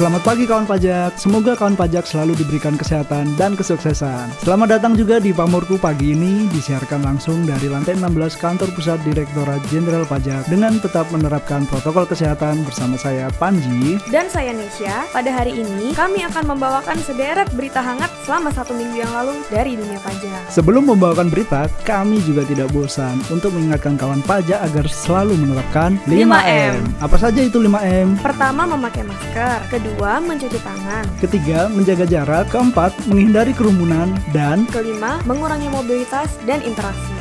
Selamat pagi kawan pajak. Semoga kawan pajak selalu diberikan kesehatan dan kesuksesan. Selamat datang juga di Pamorku pagi ini disiarkan langsung dari lantai 16 kantor pusat Direktorat Jenderal Pajak dengan tetap menerapkan protokol kesehatan bersama saya Panji dan saya Nesya. Pada hari ini kami akan membawakan sederet berita hangat selama satu minggu yang lalu dari dunia pajak. Sebelum membawakan berita, kami juga tidak bosan untuk mengingatkan kawan pajak agar selalu menerapkan 5M. 5M. Apa saja itu 5M? Pertama, memakai masker. Kedua, mencuci tangan. Ketiga, menjaga jarak. Keempat, menghindari kerumunan. Dan kelima, mengurangi mobilitas dan interaksi.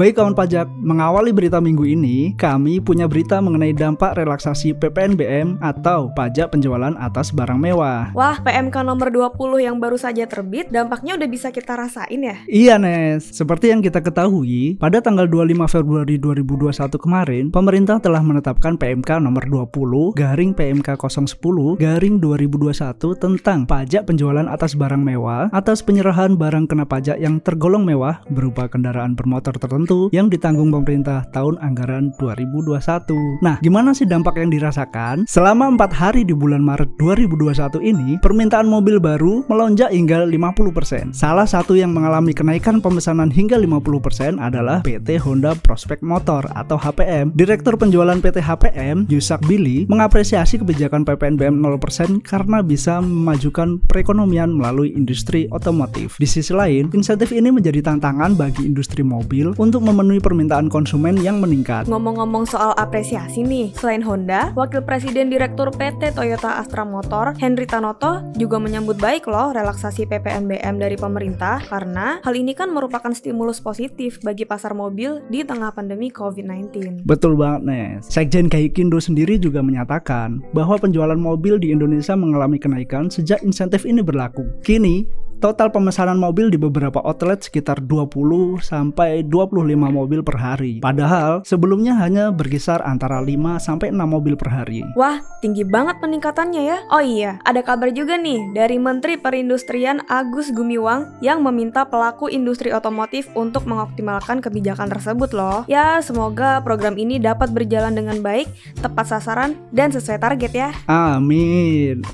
Baik kawan pajak, mengawali berita minggu ini, kami punya berita mengenai dampak relaksasi PPNBM atau pajak penjualan atas barang mewah. Wah, PMK nomor 20 yang baru saja terbit, dampaknya udah bisa kita rasain ya? Iya Nes, seperti yang kita ketahui, pada tanggal 25 Februari 2021 kemarin, pemerintah telah menetapkan PMK nomor 20 garing PMK 010 garing 2021 tentang pajak penjualan atas barang mewah atas penyerahan barang kena pajak yang tergolong mewah berupa kendaraan bermotor tertentu tertentu yang ditanggung pemerintah tahun anggaran 2021. Nah, gimana sih dampak yang dirasakan? Selama 4 hari di bulan Maret 2021 ini, permintaan mobil baru melonjak hingga 50%. Salah satu yang mengalami kenaikan pemesanan hingga 50% adalah PT Honda Prospect Motor atau HPM. Direktur penjualan PT HPM, Yusak Billy, mengapresiasi kebijakan PPNBM 0% karena bisa memajukan perekonomian melalui industri otomotif. Di sisi lain, insentif ini menjadi tantangan bagi industri mobil untuk untuk memenuhi permintaan konsumen yang meningkat. Ngomong-ngomong soal apresiasi nih, selain Honda, Wakil Presiden Direktur PT Toyota Astra Motor, Henry Tanoto, juga menyambut baik loh relaksasi PPNBM dari pemerintah karena hal ini kan merupakan stimulus positif bagi pasar mobil di tengah pandemi COVID-19. Betul banget, Nes. Sekjen Gaikindo sendiri juga menyatakan bahwa penjualan mobil di Indonesia mengalami kenaikan sejak insentif ini berlaku. Kini, Total pemesanan mobil di beberapa outlet sekitar 20 sampai 25 mobil per hari. Padahal sebelumnya hanya berkisar antara 5 sampai 6 mobil per hari. Wah, tinggi banget peningkatannya ya. Oh iya, ada kabar juga nih dari Menteri Perindustrian Agus Gumiwang yang meminta pelaku industri otomotif untuk mengoptimalkan kebijakan tersebut loh. Ya, semoga program ini dapat berjalan dengan baik, tepat sasaran, dan sesuai target ya. Amin.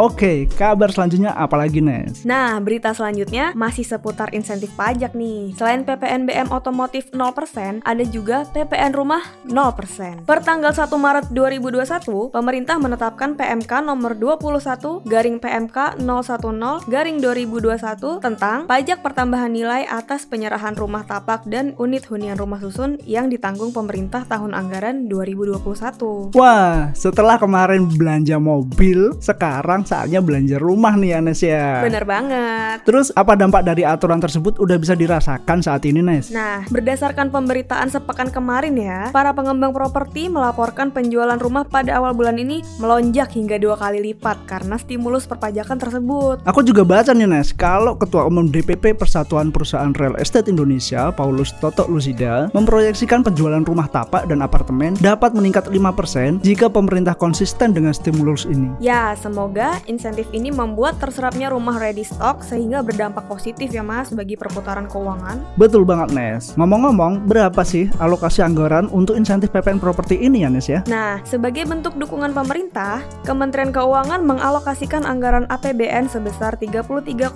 Oke, kabar selanjutnya apa lagi Nes? Nah, berita selanjutnya masih seputar insentif pajak nih. Selain PPNBM otomotif 0%, ada juga PPN rumah 0%. Per tanggal 1 Maret 2021, pemerintah menetapkan PMK nomor 21 garing PMK 010 garing 2021 tentang pajak pertambahan nilai atas penyerahan rumah tapak dan unit hunian rumah susun yang ditanggung pemerintah tahun anggaran 2021. Wah, setelah kemarin belanja mobil, sekarang sekarang saatnya belanja rumah nih Anes ya. Bener banget. Terus apa dampak dari aturan tersebut udah bisa dirasakan saat ini Nes? Nah, berdasarkan pemberitaan sepekan kemarin ya, para pengembang properti melaporkan penjualan rumah pada awal bulan ini melonjak hingga dua kali lipat karena stimulus perpajakan tersebut. Aku juga baca nih Nes, kalau Ketua Umum DPP Persatuan Perusahaan Real Estate Indonesia, Paulus Toto Lusida, memproyeksikan penjualan rumah tapak dan apartemen dapat meningkat 5% jika pemerintah konsisten dengan stimulus ini. Ya, semoga insentif ini membuat terserapnya rumah ready stock sehingga berdampak positif ya Mas bagi perputaran keuangan. Betul banget Nes. Ngomong-ngomong, berapa sih alokasi anggaran untuk insentif PPN properti ini ya Nes ya? Nah, sebagai bentuk dukungan pemerintah, Kementerian Keuangan mengalokasikan anggaran APBN sebesar 33,1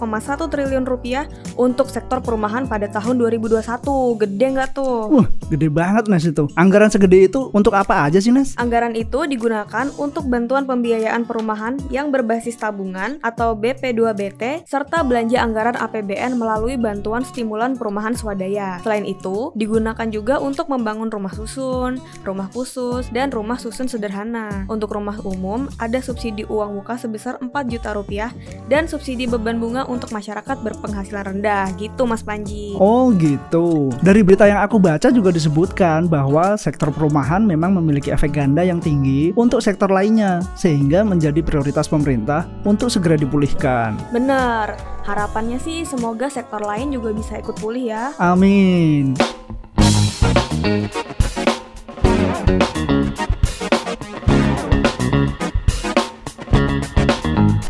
triliun rupiah untuk sektor perumahan pada tahun 2021. Gede nggak tuh? Wah, gede banget Nes itu. Anggaran segede itu untuk apa aja sih Nes? Anggaran itu digunakan untuk bantuan pembiayaan perumahan yang ber berbasis tabungan atau BP2BT serta belanja anggaran APBN melalui bantuan stimulan perumahan swadaya. Selain itu, digunakan juga untuk membangun rumah susun, rumah khusus, dan rumah susun sederhana. Untuk rumah umum, ada subsidi uang muka sebesar 4 juta rupiah dan subsidi beban bunga untuk masyarakat berpenghasilan rendah. Gitu Mas Panji. Oh gitu. Dari berita yang aku baca juga disebutkan bahwa sektor perumahan memang memiliki efek ganda yang tinggi untuk sektor lainnya sehingga menjadi prioritas pemerintah pemerintah untuk segera dipulihkan. Benar, harapannya sih semoga sektor lain juga bisa ikut pulih ya. Amin.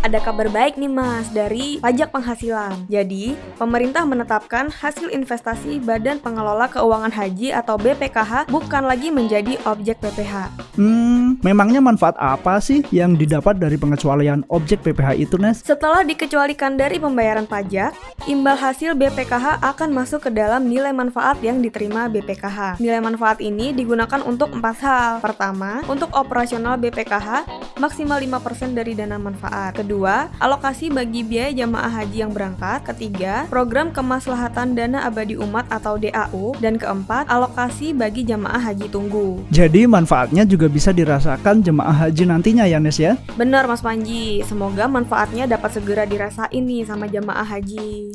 Ada kabar baik nih Mas dari pajak penghasilan. Jadi, pemerintah menetapkan hasil investasi Badan Pengelola Keuangan Haji atau BPKH bukan lagi menjadi objek PPH. Hmm, memangnya manfaat apa sih yang didapat dari pengecualian objek PPH itu, Nes? Setelah dikecualikan dari pembayaran pajak, imbal hasil BPKH akan masuk ke dalam nilai manfaat yang diterima BPKH. Nilai manfaat ini digunakan untuk empat hal. Pertama, untuk operasional BPKH maksimal 5% dari dana manfaat. Kedua, alokasi bagi biaya jamaah haji yang berangkat. Ketiga, program kemaslahatan dana abadi umat atau DAU. Dan keempat, alokasi bagi jamaah haji tunggu. Jadi manfaatnya juga bisa dirasakan jemaah haji nantinya ya Nes ya? Benar Mas Panji, semoga manfaatnya dapat segera dirasain nih sama jamaah haji.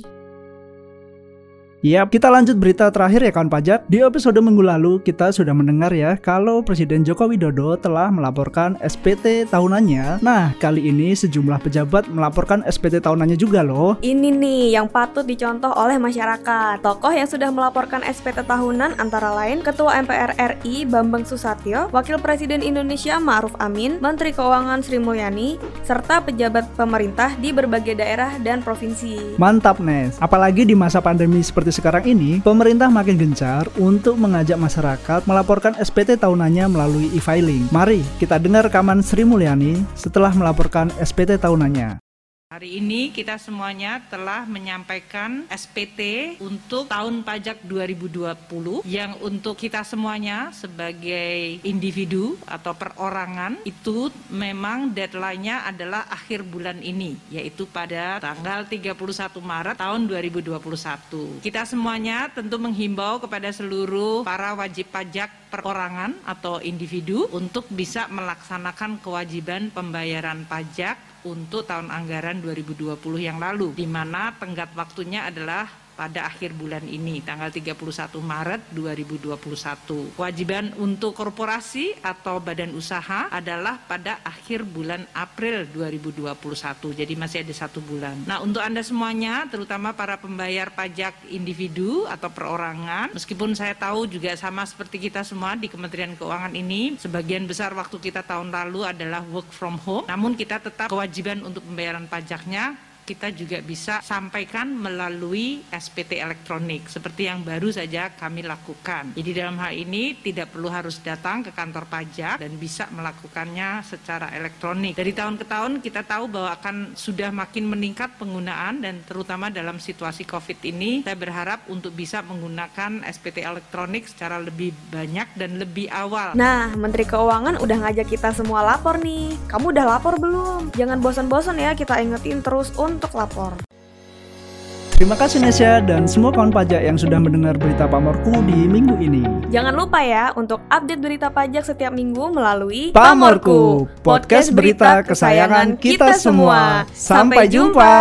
Yap, kita lanjut berita terakhir ya kawan pajak. Di episode minggu lalu kita sudah mendengar ya kalau Presiden Joko Widodo telah melaporkan SPT tahunannya. Nah, kali ini sejumlah pejabat melaporkan SPT tahunannya juga loh. Ini nih yang patut dicontoh oleh masyarakat. Tokoh yang sudah melaporkan SPT tahunan antara lain Ketua MPR RI Bambang Susatyo, Wakil Presiden Indonesia Ma'ruf Amin, Menteri Keuangan Sri Mulyani, serta pejabat pemerintah di berbagai daerah dan provinsi. Mantap, Nes. Apalagi di masa pandemi seperti sekarang ini, pemerintah makin gencar untuk mengajak masyarakat melaporkan SPT tahunannya melalui e-filing. Mari kita dengar rekaman Sri Mulyani setelah melaporkan SPT tahunannya. Hari ini kita semuanya telah menyampaikan SPT untuk tahun pajak 2020 yang untuk kita semuanya sebagai individu atau perorangan itu memang deadline-nya adalah akhir bulan ini yaitu pada tanggal 31 Maret tahun 2021. Kita semuanya tentu menghimbau kepada seluruh para wajib pajak perorangan atau individu untuk bisa melaksanakan kewajiban pembayaran pajak untuk tahun anggaran 2020 yang lalu di mana tenggat waktunya adalah pada akhir bulan ini tanggal 31 Maret 2021. Kewajiban untuk korporasi atau badan usaha adalah pada akhir bulan April 2021. Jadi masih ada satu bulan. Nah untuk Anda semuanya terutama para pembayar pajak individu atau perorangan meskipun saya tahu juga sama seperti kita semua di Kementerian Keuangan ini sebagian besar waktu kita tahun lalu adalah work from home namun kita tetap kewajiban untuk pembayaran pajaknya kita juga bisa sampaikan melalui SPT elektronik seperti yang baru saja kami lakukan. Jadi dalam hal ini tidak perlu harus datang ke kantor pajak dan bisa melakukannya secara elektronik. Dari tahun ke tahun kita tahu bahwa akan sudah makin meningkat penggunaan dan terutama dalam situasi Covid ini saya berharap untuk bisa menggunakan SPT elektronik secara lebih banyak dan lebih awal. Nah, Menteri Keuangan udah ngajak kita semua lapor nih. Kamu udah lapor belum? Jangan bosan-bosan ya kita ingetin terus untuk lapor. Terima kasih Nesya dan semua kawan pajak yang sudah mendengar berita Pamorku di minggu ini. Jangan lupa ya untuk update berita pajak setiap minggu melalui Pamorku, podcast berita kesayangan kita semua. Sampai jumpa.